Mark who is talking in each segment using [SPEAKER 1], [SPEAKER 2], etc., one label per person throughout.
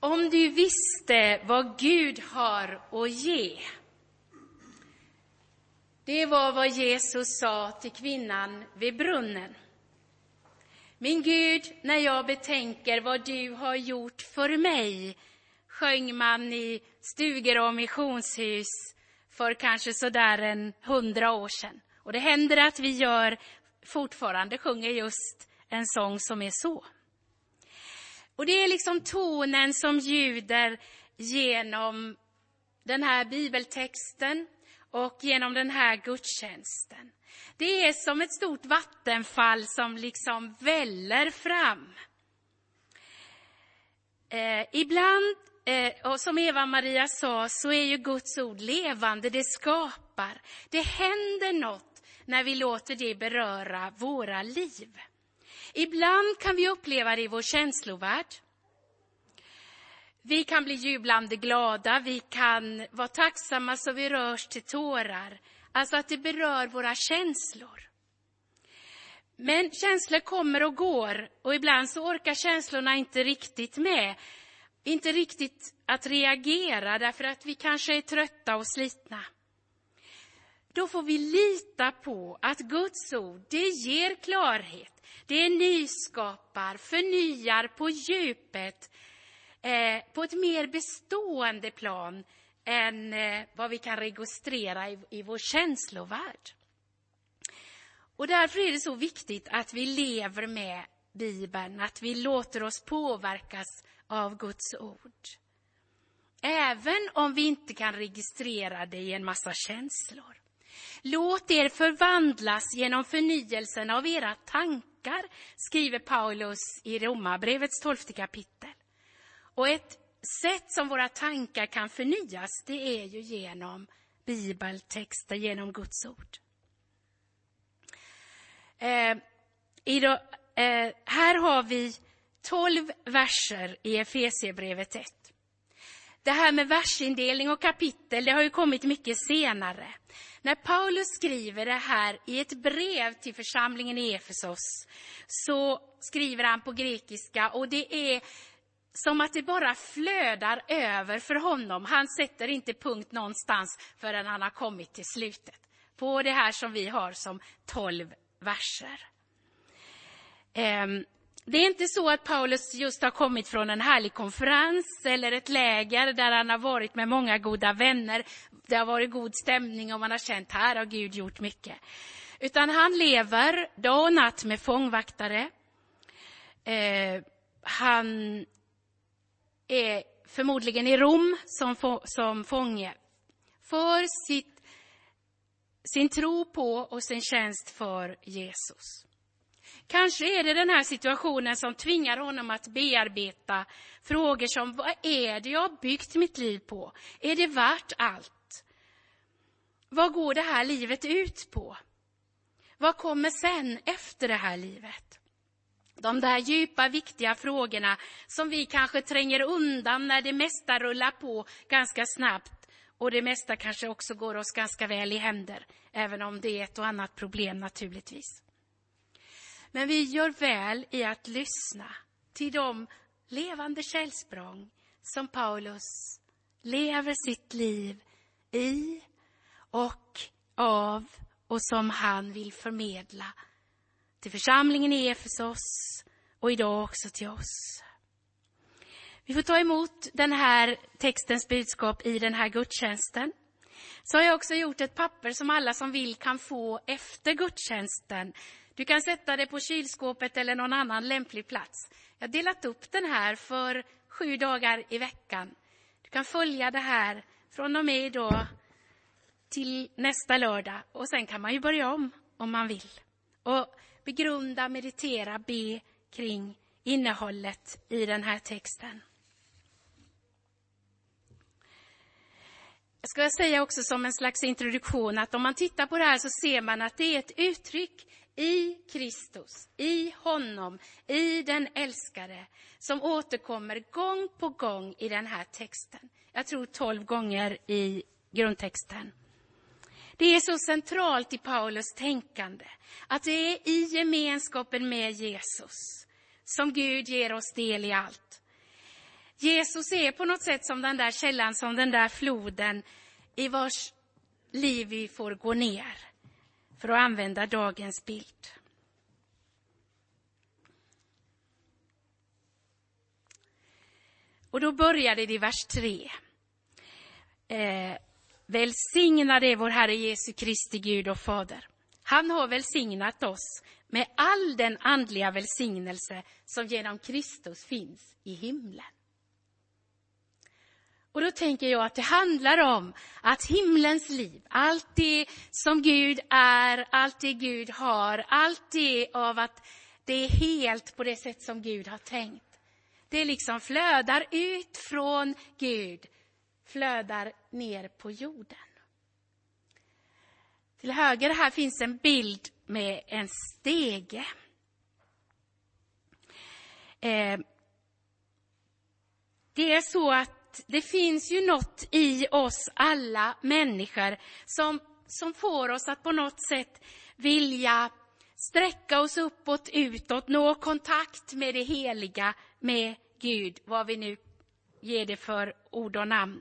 [SPEAKER 1] Om du visste vad Gud har att ge. Det var vad Jesus sa till kvinnan vid brunnen. Min Gud, när jag betänker vad du har gjort för mig, sjöng man i stugor och missionshus för kanske sådär en hundra år sedan. Och det händer att vi gör, fortfarande sjunger just en sång som är så. Och det är liksom tonen som ljuder genom den här bibeltexten och genom den här gudstjänsten. Det är som ett stort vattenfall som liksom väller fram. Eh, ibland, eh, och som Eva-Maria sa, så är ju Guds ord levande, det skapar. Det händer något när vi låter det beröra våra liv. Ibland kan vi uppleva det i vår känslovärld. Vi kan bli jublande glada, vi kan vara tacksamma så vi rörs till tårar. Alltså att det berör våra känslor. Men känslor kommer och går och ibland så orkar känslorna inte riktigt med. Inte riktigt att reagera därför att vi kanske är trötta och slitna. Då får vi lita på att Guds ord, det ger klarhet. Det nyskapar, förnyar på djupet, eh, på ett mer bestående plan än eh, vad vi kan registrera i, i vår känslovärld. Och därför är det så viktigt att vi lever med Bibeln, att vi låter oss påverkas av Guds ord. Även om vi inte kan registrera det i en massa känslor. Låt er förvandlas genom förnyelsen av era tankar, skriver Paulus i Romarbrevets tolfte kapitel. Och ett sätt som våra tankar kan förnyas, det är ju genom bibeltexter, genom Guds ord. Eh, då, eh, här har vi tolv verser i Efesierbrevet 1. Det här med versindelning och kapitel, det har ju kommit mycket senare. När Paulus skriver det här i ett brev till församlingen i Efesos, så skriver han på grekiska och det är som att det bara flödar över för honom. Han sätter inte punkt någonstans förrän han har kommit till slutet. På det här som vi har som tolv verser. Ehm, det är inte så att Paulus just har kommit från en härlig konferens eller ett läger där han har varit med många goda vänner. Det har varit god stämning och man har känt här har Gud gjort mycket. Utan han lever dag och natt med fångvaktare. Eh, han är förmodligen i Rom som, få, som fånge för sitt, sin tro på och sin tjänst för Jesus. Kanske är det den här situationen som tvingar honom att bearbeta frågor som vad är det jag har byggt mitt liv på? Är det värt allt? Vad går det här livet ut på? Vad kommer sen efter det här livet? De där djupa, viktiga frågorna som vi kanske tränger undan när det mesta rullar på ganska snabbt och det mesta kanske också går oss ganska väl i händer, även om det är ett och annat problem naturligtvis. Men vi gör väl i att lyssna till de levande källsprång som Paulus lever sitt liv i och av och som han vill förmedla till församlingen i Efesos och idag också till oss. Vi får ta emot den här textens budskap i den här gudstjänsten. Så har jag också gjort ett papper som alla som vill kan få efter gudstjänsten. Du kan sätta det på kylskåpet eller någon annan lämplig plats. Jag har delat upp den här för sju dagar i veckan. Du kan följa det här från och med idag till nästa lördag och sen kan man ju börja om om man vill. Och begrunda, meditera, be kring innehållet i den här texten. Jag ska säga också som en slags introduktion att om man tittar på det här så ser man att det är ett uttryck i Kristus, i honom, i den älskade som återkommer gång på gång i den här texten. Jag tror tolv gånger i grundtexten. Det är så centralt i Paulus tänkande att det är i gemenskapen med Jesus som Gud ger oss del i allt. Jesus är på något sätt som den där källan, som den där floden i vars liv vi får gå ner, för att använda dagens bild. Och då börjar det i vers 3. Eh, Välsignad är vår Herre Jesu Kristi Gud och Fader. Han har välsignat oss med all den andliga välsignelse som genom Kristus finns i himlen. Och då tänker jag att det handlar om att himlens liv, allt det som Gud är, allt det Gud har, allt det av att det är helt på det sätt som Gud har tänkt. Det liksom flödar ut från Gud, flödar ner på jorden. Till höger här finns en bild med en stege. Eh, det är så att det finns ju något i oss alla människor som, som får oss att på något sätt vilja sträcka oss uppåt, utåt, nå kontakt med det heliga, med Gud, vad vi nu ger det för ord och namn.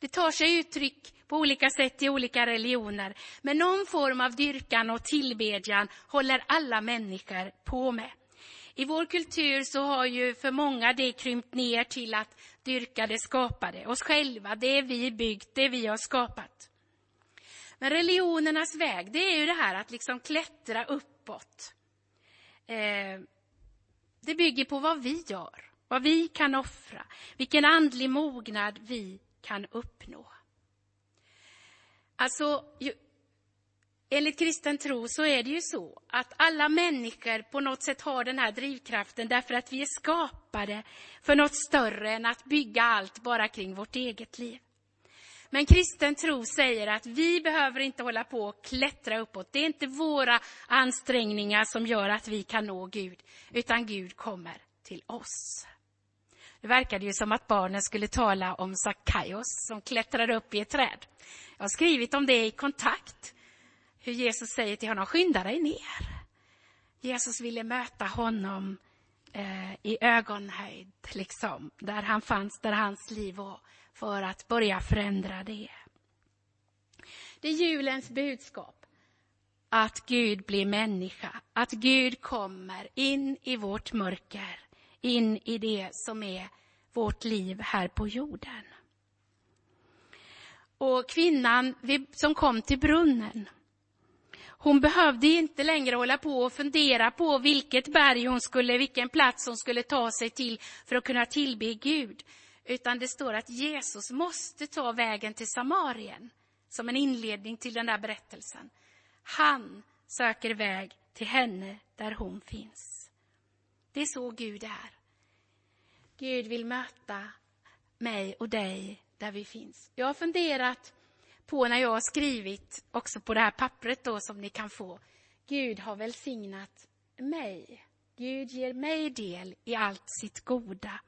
[SPEAKER 1] Det tar sig uttryck på olika sätt i olika religioner, men någon form av dyrkan och tillbedjan håller alla människor på med. I vår kultur så har ju för många det krympt ner till att dyrka det skapade, oss själva, det vi byggt, det vi har skapat. Men religionernas väg, det är ju det här att liksom klättra uppåt. Eh, det bygger på vad vi gör, vad vi kan offra, vilken andlig mognad vi kan uppnå. Alltså, ju, enligt kristen tro så är det ju så att alla människor på något sätt har den här drivkraften därför att vi är skapade för något större än att bygga allt bara kring vårt eget liv. Men kristen tro säger att vi behöver inte hålla på och klättra uppåt. Det är inte våra ansträngningar som gör att vi kan nå Gud, utan Gud kommer till oss. Det verkade ju som att barnen skulle tala om Sackaios som klättrade upp i ett träd. Jag har skrivit om det i kontakt, hur Jesus säger till honom, skynda dig ner. Jesus ville möta honom eh, i ögonhöjd, liksom, där han fanns, där hans liv var, för att börja förändra det. Det är julens budskap, att Gud blir människa, att Gud kommer in i vårt mörker, in i det som är vårt liv här på jorden. Och kvinnan som kom till brunnen, hon behövde inte längre hålla på och fundera på vilket berg hon skulle, vilken plats hon skulle ta sig till för att kunna tillbe Gud. Utan det står att Jesus måste ta vägen till Samarien som en inledning till den där berättelsen. Han söker väg till henne där hon finns. Det är så Gud är. Gud vill möta mig och dig där vi finns. Jag har funderat på när jag har skrivit också på det här pappret då som ni kan få. Gud har välsignat mig. Gud ger mig del i allt sitt goda.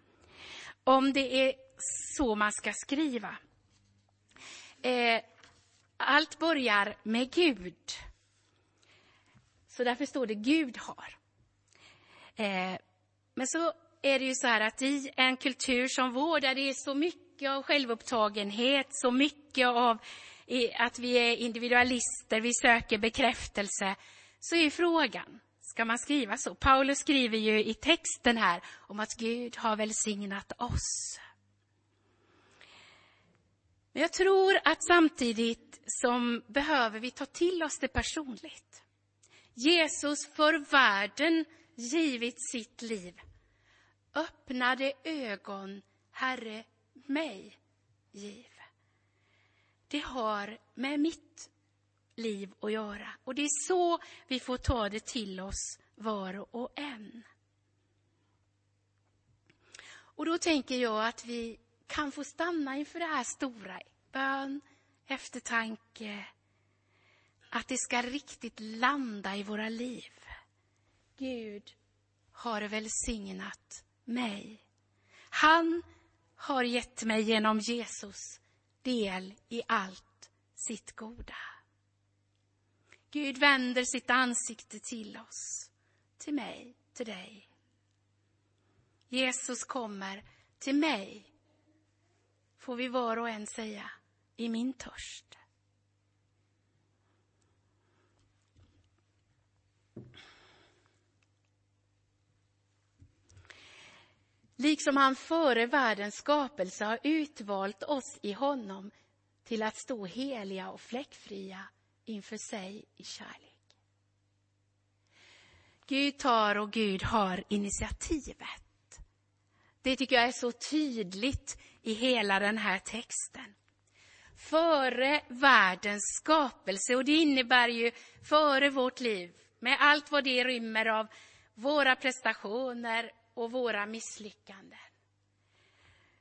[SPEAKER 1] Om det är så man ska skriva. Eh, allt börjar med Gud. Så därför står det Gud har. Eh, men så är det ju så här att i en kultur som vår, där det är så mycket mycket av självupptagenhet, så mycket av att vi är individualister, vi söker bekräftelse, så är frågan, ska man skriva så? Paulus skriver ju i texten här om att Gud har välsignat oss. Men jag tror att samtidigt som behöver vi ta till oss det personligt. Jesus för världen givit sitt liv öppnade ögon, Herre, mig giv. Det har med mitt liv att göra. Och det är så vi får ta det till oss var och en. Och då tänker jag att vi kan få stanna inför det här stora. Bön, eftertanke, att det ska riktigt landa i våra liv. Gud har välsignat mig. Han har gett mig genom Jesus del i allt sitt goda. Gud vänder sitt ansikte till oss, till mig, till dig. Jesus kommer till mig, får vi var och en säga, i min törst. Liksom han före världens skapelse har utvalt oss i honom till att stå heliga och fläckfria inför sig i kärlek. Gud tar och Gud har initiativet. Det tycker jag är så tydligt i hela den här texten. Före världens skapelse, och det innebär ju före vårt liv, med allt vad det rymmer av våra prestationer och våra misslyckanden.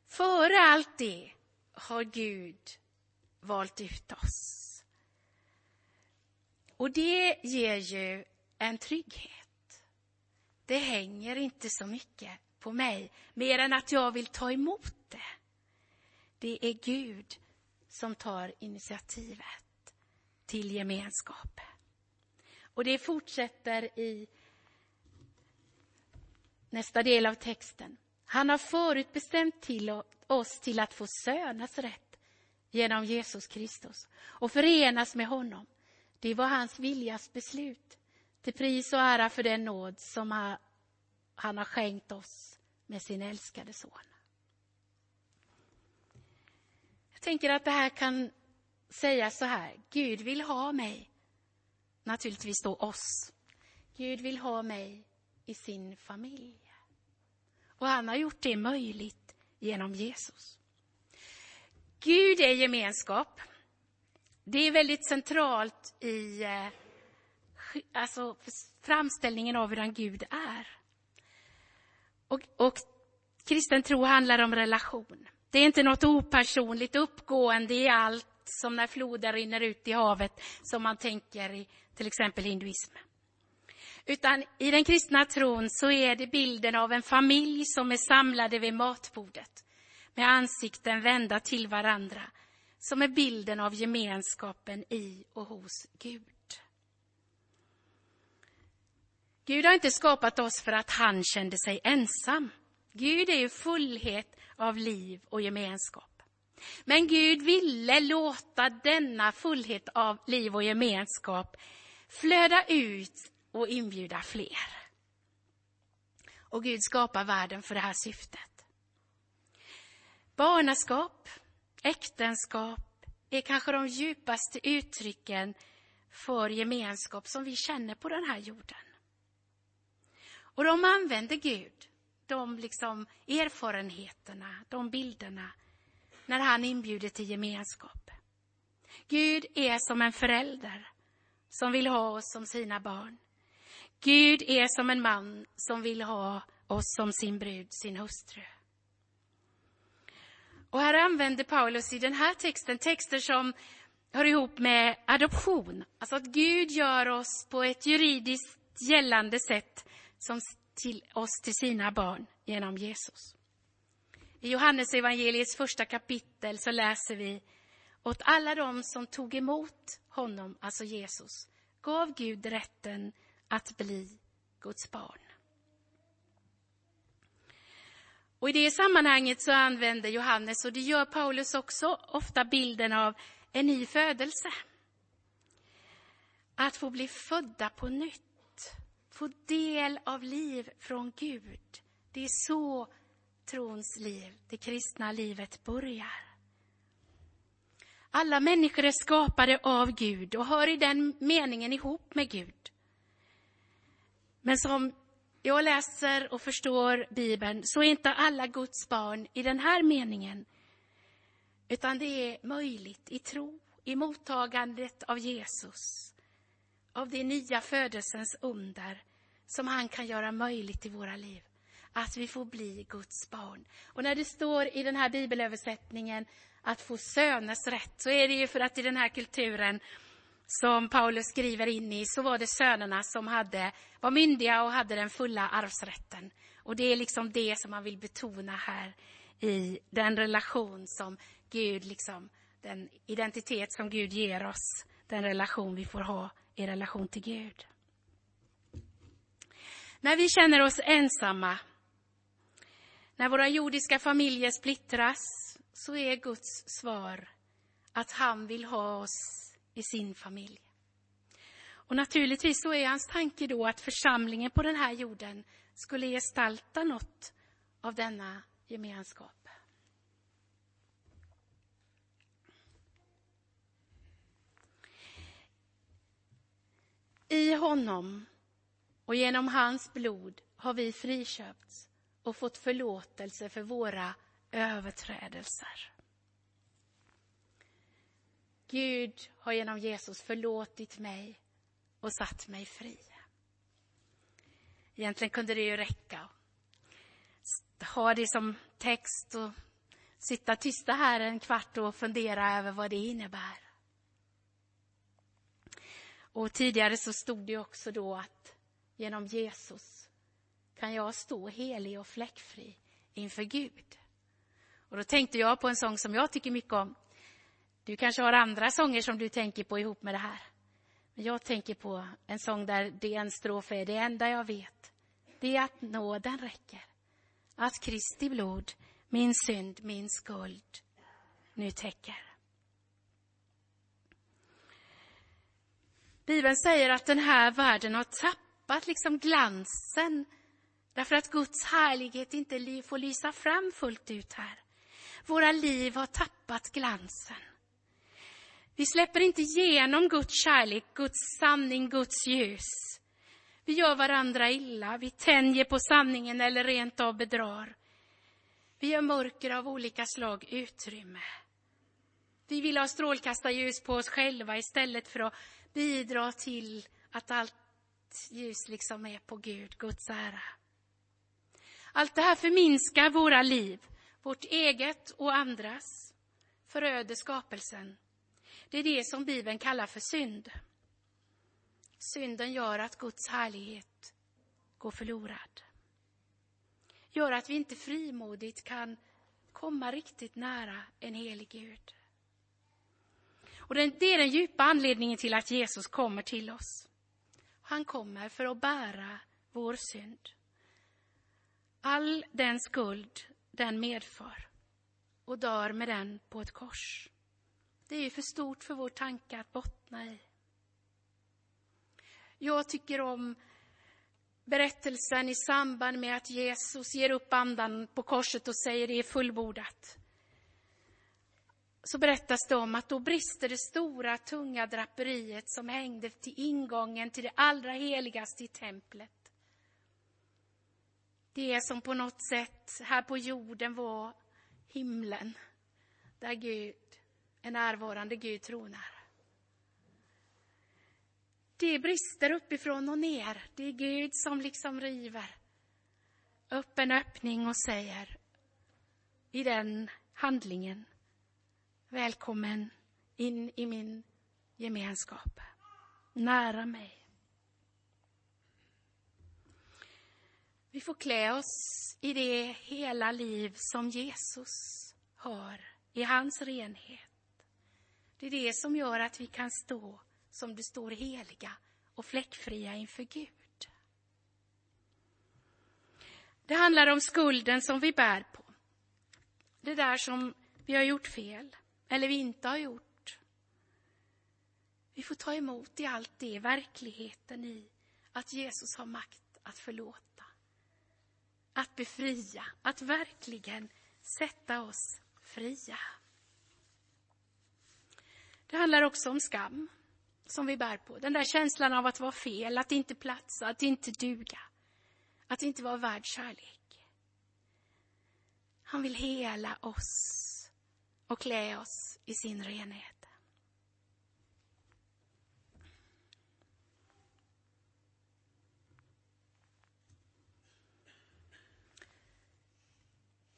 [SPEAKER 1] Före allt det har Gud valt ut oss. Och det ger ju en trygghet. Det hänger inte så mycket på mig, mer än att jag vill ta emot det. Det är Gud som tar initiativet till gemenskap. Och det fortsätter i nästa del av texten. Han har förutbestämt till oss till att få sönas rätt genom Jesus Kristus och förenas med honom. Det var hans viljas beslut till pris och ära för den nåd som han har skänkt oss med sin älskade son. Jag tänker att det här kan sägas så här. Gud vill ha mig, naturligtvis då oss. Gud vill ha mig i sin familj. Och han har gjort det möjligt genom Jesus. Gud är gemenskap. Det är väldigt centralt i eh, alltså, framställningen av hur Gud är. Och, och kristen tro handlar om relation. Det är inte något opersonligt uppgående i allt som när floden rinner ut i havet som man tänker i till exempel hinduism. Utan i den kristna tron så är det bilden av en familj som är samlade vid matbordet med ansikten vända till varandra som är bilden av gemenskapen i och hos Gud. Gud har inte skapat oss för att han kände sig ensam. Gud är ju fullhet av liv och gemenskap. Men Gud ville låta denna fullhet av liv och gemenskap flöda ut och inbjuda fler. Och Gud skapar världen för det här syftet. Barnaskap, äktenskap är kanske de djupaste uttrycken för gemenskap som vi känner på den här jorden. Och de använder Gud, de liksom erfarenheterna, de bilderna, när han inbjuder till gemenskap. Gud är som en förälder som vill ha oss som sina barn. Gud är som en man som vill ha oss som sin brud, sin hustru. Och här använder Paulus i den här texten texter som hör ihop med adoption. Alltså att Gud gör oss på ett juridiskt gällande sätt som till oss till sina barn genom Jesus. I Johannes evangeliets första kapitel så läser vi åt alla dem som tog emot honom, alltså Jesus, gav Gud rätten att bli Guds barn. Och I det sammanhanget så använder Johannes, och det gör Paulus också, ofta bilden av en ny födelse. Att få bli födda på nytt, få del av liv från Gud. Det är så trons liv, det kristna livet börjar. Alla människor är skapade av Gud och hör i den meningen ihop med Gud. Men som jag läser och förstår Bibeln så är inte alla Guds barn i den här meningen. Utan det är möjligt i tro, i mottagandet av Jesus. Av det nya födelsens under som han kan göra möjligt i våra liv. Att vi får bli Guds barn. Och när det står i den här bibelöversättningen att få söners rätt så är det ju för att i den här kulturen som Paulus skriver in i så var det sönerna som hade, var myndiga och hade den fulla arvsrätten. Och det är liksom det som man vill betona här i den relation som Gud, liksom, den identitet som Gud ger oss, den relation vi får ha i relation till Gud. När vi känner oss ensamma, När våra jordiska familjer splittras så är Guds svar att han vill ha oss i sin familj. Och naturligtvis så är hans tanke då att församlingen på den här jorden skulle gestalta något av denna gemenskap. I honom och genom hans blod har vi friköpts och fått förlåtelse för våra överträdelser. Gud har genom Jesus förlåtit mig och satt mig fri. Egentligen kunde det ju räcka att ha det som text och sitta tysta här en kvart och fundera över vad det innebär. Och tidigare så stod det också då att genom Jesus kan jag stå helig och fläckfri inför Gud. Och då tänkte jag på en sång som jag tycker mycket om. Du kanske har andra sånger som du tänker på ihop med det här. Men jag tänker på en sång där det en strof är det enda jag vet. Det är att nåden räcker. Att Kristi blod, min synd, min skuld nu täcker. Bibeln säger att den här världen har tappat liksom glansen därför att Guds härlighet inte får lysa fram fullt ut här. Våra liv har tappat glansen. Vi släpper inte igenom Guds kärlek, Guds sanning, Guds ljus. Vi gör varandra illa, vi tänjer på sanningen eller rent av bedrar. Vi gör mörker av olika slag utrymme. Vi vill ha strålkastarljus på oss själva istället för att bidra till att allt ljus liksom är på Gud, Guds ära. Allt det här förminskar våra liv, vårt eget och andras, föröder skapelsen. Det är det som Bibeln kallar för synd. Synden gör att Guds härlighet går förlorad. Gör att vi inte frimodigt kan komma riktigt nära en helig Gud. Och det är den djupa anledningen till att Jesus kommer till oss. Han kommer för att bära vår synd. All den skuld den medför och dör med den på ett kors. Det är ju för stort för vår tanke att bottna i. Jag tycker om berättelsen i samband med att Jesus ger upp andan på korset och säger det är fullbordat. Så berättas det om att då brister det stora tunga draperiet som hängde till ingången till det allra heligaste i templet. Det som på något sätt här på jorden var himlen, där Gud, en närvarande Gud tronar. Det brister uppifrån och ner. Det är Gud som liksom river upp en öppning och säger i den handlingen Välkommen in i min gemenskap, nära mig. Vi får klä oss i det hela liv som Jesus har, i hans renhet. Det är det som gör att vi kan stå som det står heliga och fläckfria inför Gud. Det handlar om skulden som vi bär på. Det där som vi har gjort fel eller vi inte har gjort. Vi får ta emot i allt det verkligheten i att Jesus har makt att förlåta, att befria, att verkligen sätta oss fria. Det handlar också om skam som vi bär på. Den där känslan av att vara fel, att inte platsa, att inte duga. Att inte vara värd kärlek. Han vill hela oss och klä oss i sin renhet.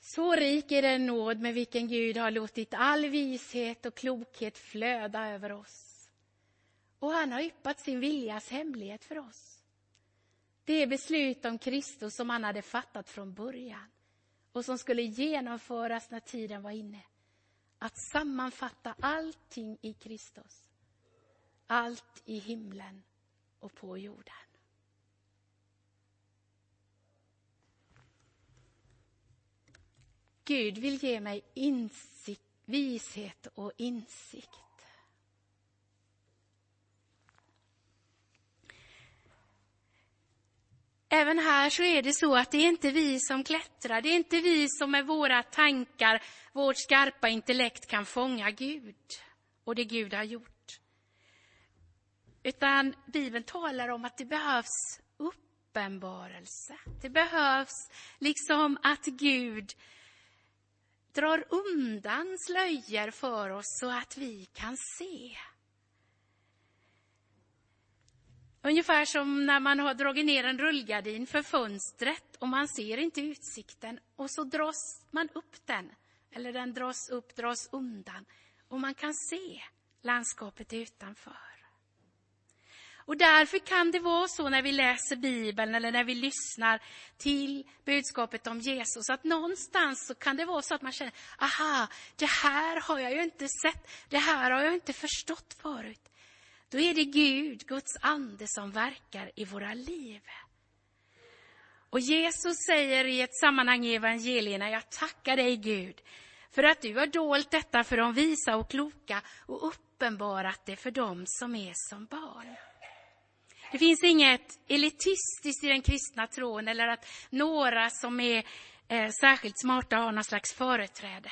[SPEAKER 1] Så rik är den nåd med vilken Gud har låtit all vishet och klokhet flöda över oss. Och han har yppat sin viljas hemlighet för oss. Det beslut om Kristus som han hade fattat från början och som skulle genomföras när tiden var inne att sammanfatta allting i Kristus. Allt i himlen och på jorden. Gud vill ge mig insikt, vishet och insikt. Även här så är det så att det är inte vi som klättrar, det är inte vi som med våra tankar, vårt skarpa intellekt kan fånga Gud och det Gud har gjort. Utan Bibeln talar om att det behövs uppenbarelse. Det behövs liksom att Gud drar undan slöjor för oss så att vi kan se. Ungefär som när man har dragit ner en rullgardin för fönstret och man ser inte utsikten och så dras man upp den. Eller den dras upp, dras undan och man kan se landskapet utanför. Och därför kan det vara så när vi läser Bibeln eller när vi lyssnar till budskapet om Jesus, att någonstans så kan det vara så att man känner, aha, det här har jag ju inte sett, det här har jag inte förstått förut. Då är det Gud, Guds ande, som verkar i våra liv. Och Jesus säger i ett sammanhang i evangelierna, jag tackar dig Gud, för att du har dolt detta för de visa och kloka och uppenbarat det för dem som är som barn. Det finns inget elitistiskt i den kristna tron eller att några som är eh, särskilt smarta har någon slags företräde.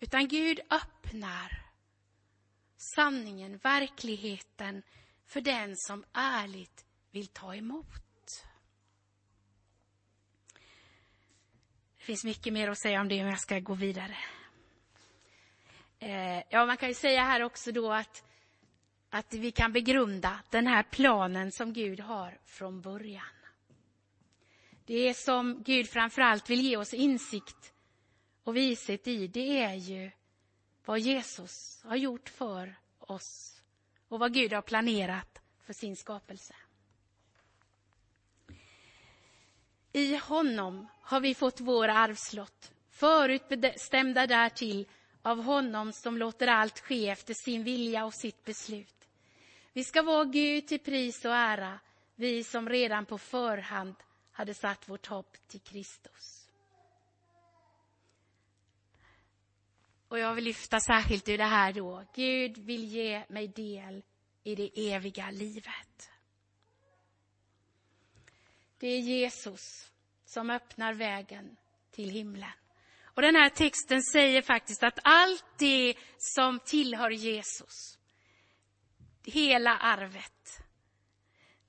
[SPEAKER 1] Utan Gud öppnar sanningen, verkligheten för den som ärligt vill ta emot. Det finns mycket mer att säga om det, men jag ska gå vidare. Eh, ja, man kan ju säga här också då att, att vi kan begrunda den här planen som Gud har från början. Det som Gud framförallt vill ge oss insikt och vishet i, det är ju vad Jesus har gjort för oss och vad Gud har planerat för sin skapelse. I honom har vi fått vår arvslott, förutbestämda därtill av honom som låter allt ske efter sin vilja och sitt beslut. Vi ska vara Gud till pris och ära, vi som redan på förhand hade satt vårt hopp till Kristus. Och jag vill lyfta särskilt ur det här då. Gud vill ge mig del i det eviga livet. Det är Jesus som öppnar vägen till himlen. Och den här texten säger faktiskt att allt det som tillhör Jesus, hela arvet,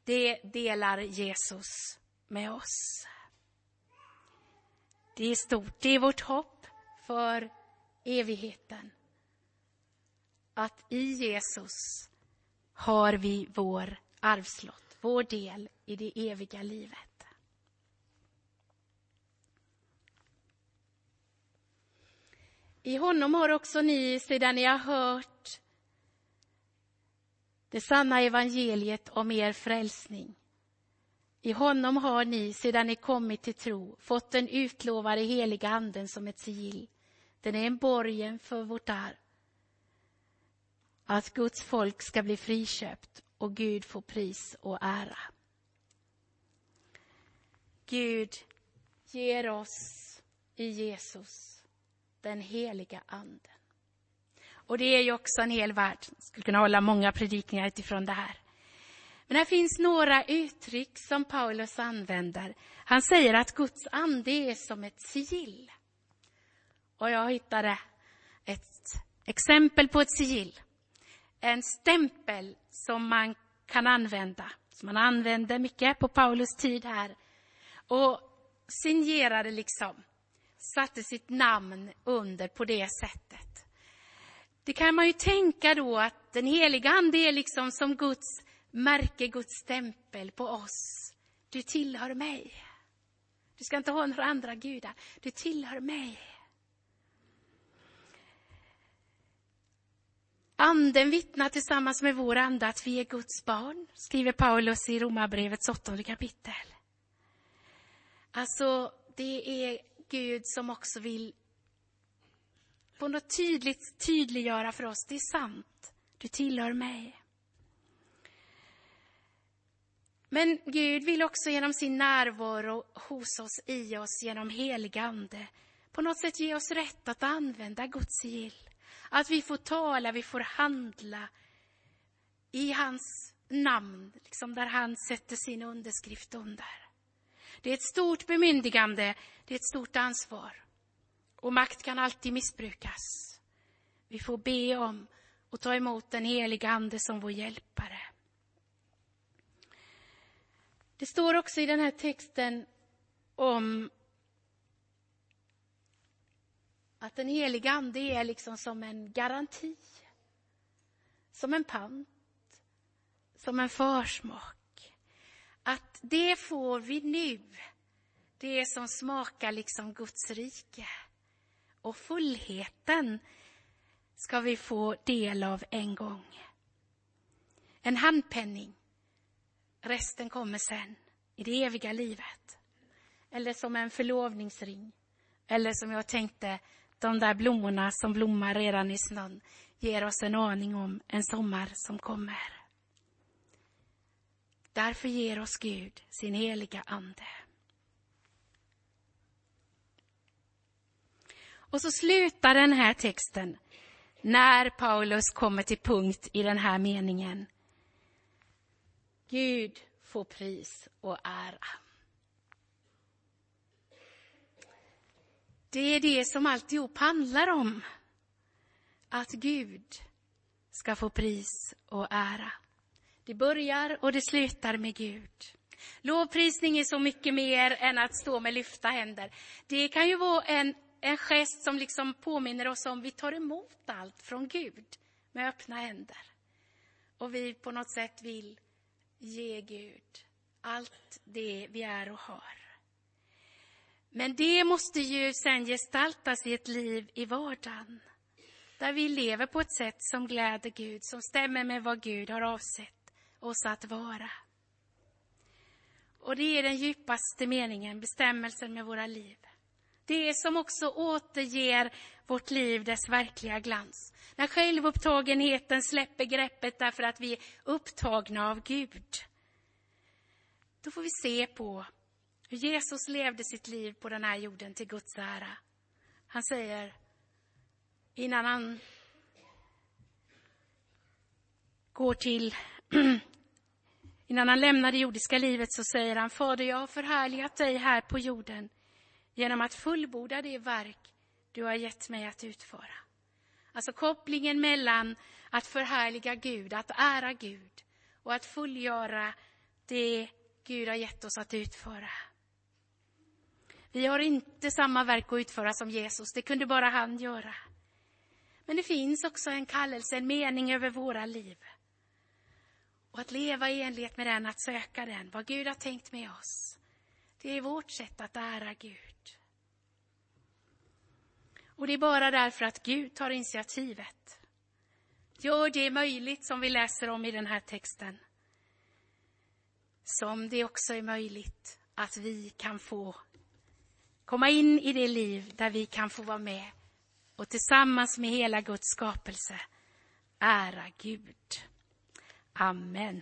[SPEAKER 1] det delar Jesus med oss. Det är stort, det är vårt hopp för evigheten. Att i Jesus har vi vår arvslott, vår del i det eviga livet. I honom har också ni, sedan ni har hört det sanna evangeliet om er frälsning. I honom har ni, sedan ni kommit till tro, fått den utlovade heliga anden som ett sigill. Den är en borgen för vårt arv. Att Guds folk ska bli friköpt och Gud få pris och ära. Gud ger oss i Jesus den heliga anden. Och det är ju också en hel värld. Jag skulle kunna hålla många predikningar utifrån det här. Men här finns några uttryck som Paulus använder. Han säger att Guds ande är som ett sigill. Och jag hittade ett exempel på ett sigill. En stämpel som man kan använda, som man använde mycket på Paulus tid här. Och signerade liksom, satte sitt namn under på det sättet. Det kan man ju tänka då att den heliga Ande är liksom som Guds märke, Guds stämpel på oss. Du tillhör mig. Du ska inte ha några andra gudar. Du tillhör mig. Anden vittnar tillsammans med vår ande att vi är Guds barn, skriver Paulus i Romarbrevets åttonde kapitel. Alltså, det är Gud som också vill på något tydligt tydliggöra för oss, det är sant, du tillhör mig. Men Gud vill också genom sin närvaro hos oss, i oss, genom helig ande på något sätt ge oss rätt att använda Guds sigill. Att vi får tala, vi får handla i hans namn, liksom där han sätter sin underskrift under. Det är ett stort bemyndigande, det är ett stort ansvar. Och makt kan alltid missbrukas. Vi får be om och ta emot den heliga Ande som vår hjälpare. Det står också i den här texten om att den heliga Ande är liksom som en garanti. Som en pant. Som en försmak. Att det får vi nu. Det som smakar liksom Guds rike. Och fullheten ska vi få del av en gång. En handpenning. Resten kommer sen, i det eviga livet. Eller som en förlovningsring. Eller som jag tänkte, de där blommorna som blommar redan i snön ger oss en aning om en sommar som kommer. Därför ger oss Gud sin heliga Ande. Och så slutar den här texten när Paulus kommer till punkt i den här meningen. Gud får pris och ära. Det är det som alltihop handlar om. Att Gud ska få pris och ära. Det börjar och det slutar med Gud. Lovprisning är så mycket mer än att stå med lyfta händer. Det kan ju vara en, en gest som liksom påminner oss om vi tar emot allt från Gud med öppna händer. Och vi på något sätt vill ge Gud allt det vi är och har. Men det måste ju sen gestaltas i ett liv i vardagen. Där vi lever på ett sätt som gläder Gud, som stämmer med vad Gud har avsett oss att vara. Och det är den djupaste meningen, bestämmelsen med våra liv. Det som också återger vårt liv dess verkliga glans. När självupptagenheten släpper greppet därför att vi är upptagna av Gud. Då får vi se på hur Jesus levde sitt liv på den här jorden till Guds ära. Han säger, innan han går till, innan han lämnar det jordiska livet så säger han, Fader, jag har förhärligat dig här på jorden genom att fullborda det verk du har gett mig att utföra. Alltså kopplingen mellan att förhärliga Gud, att ära Gud och att fullgöra det Gud har gett oss att utföra. Vi har inte samma verk att utföra som Jesus, det kunde bara han göra. Men det finns också en kallelse, en mening över våra liv. Och att leva i enlighet med den, att söka den, vad Gud har tänkt med oss. Det är vårt sätt att ära Gud. Och det är bara därför att Gud tar initiativet. Gör det möjligt som vi läser om i den här texten. Som det också är möjligt att vi kan få komma in i det liv där vi kan få vara med och tillsammans med hela Guds skapelse ära Gud. Amen.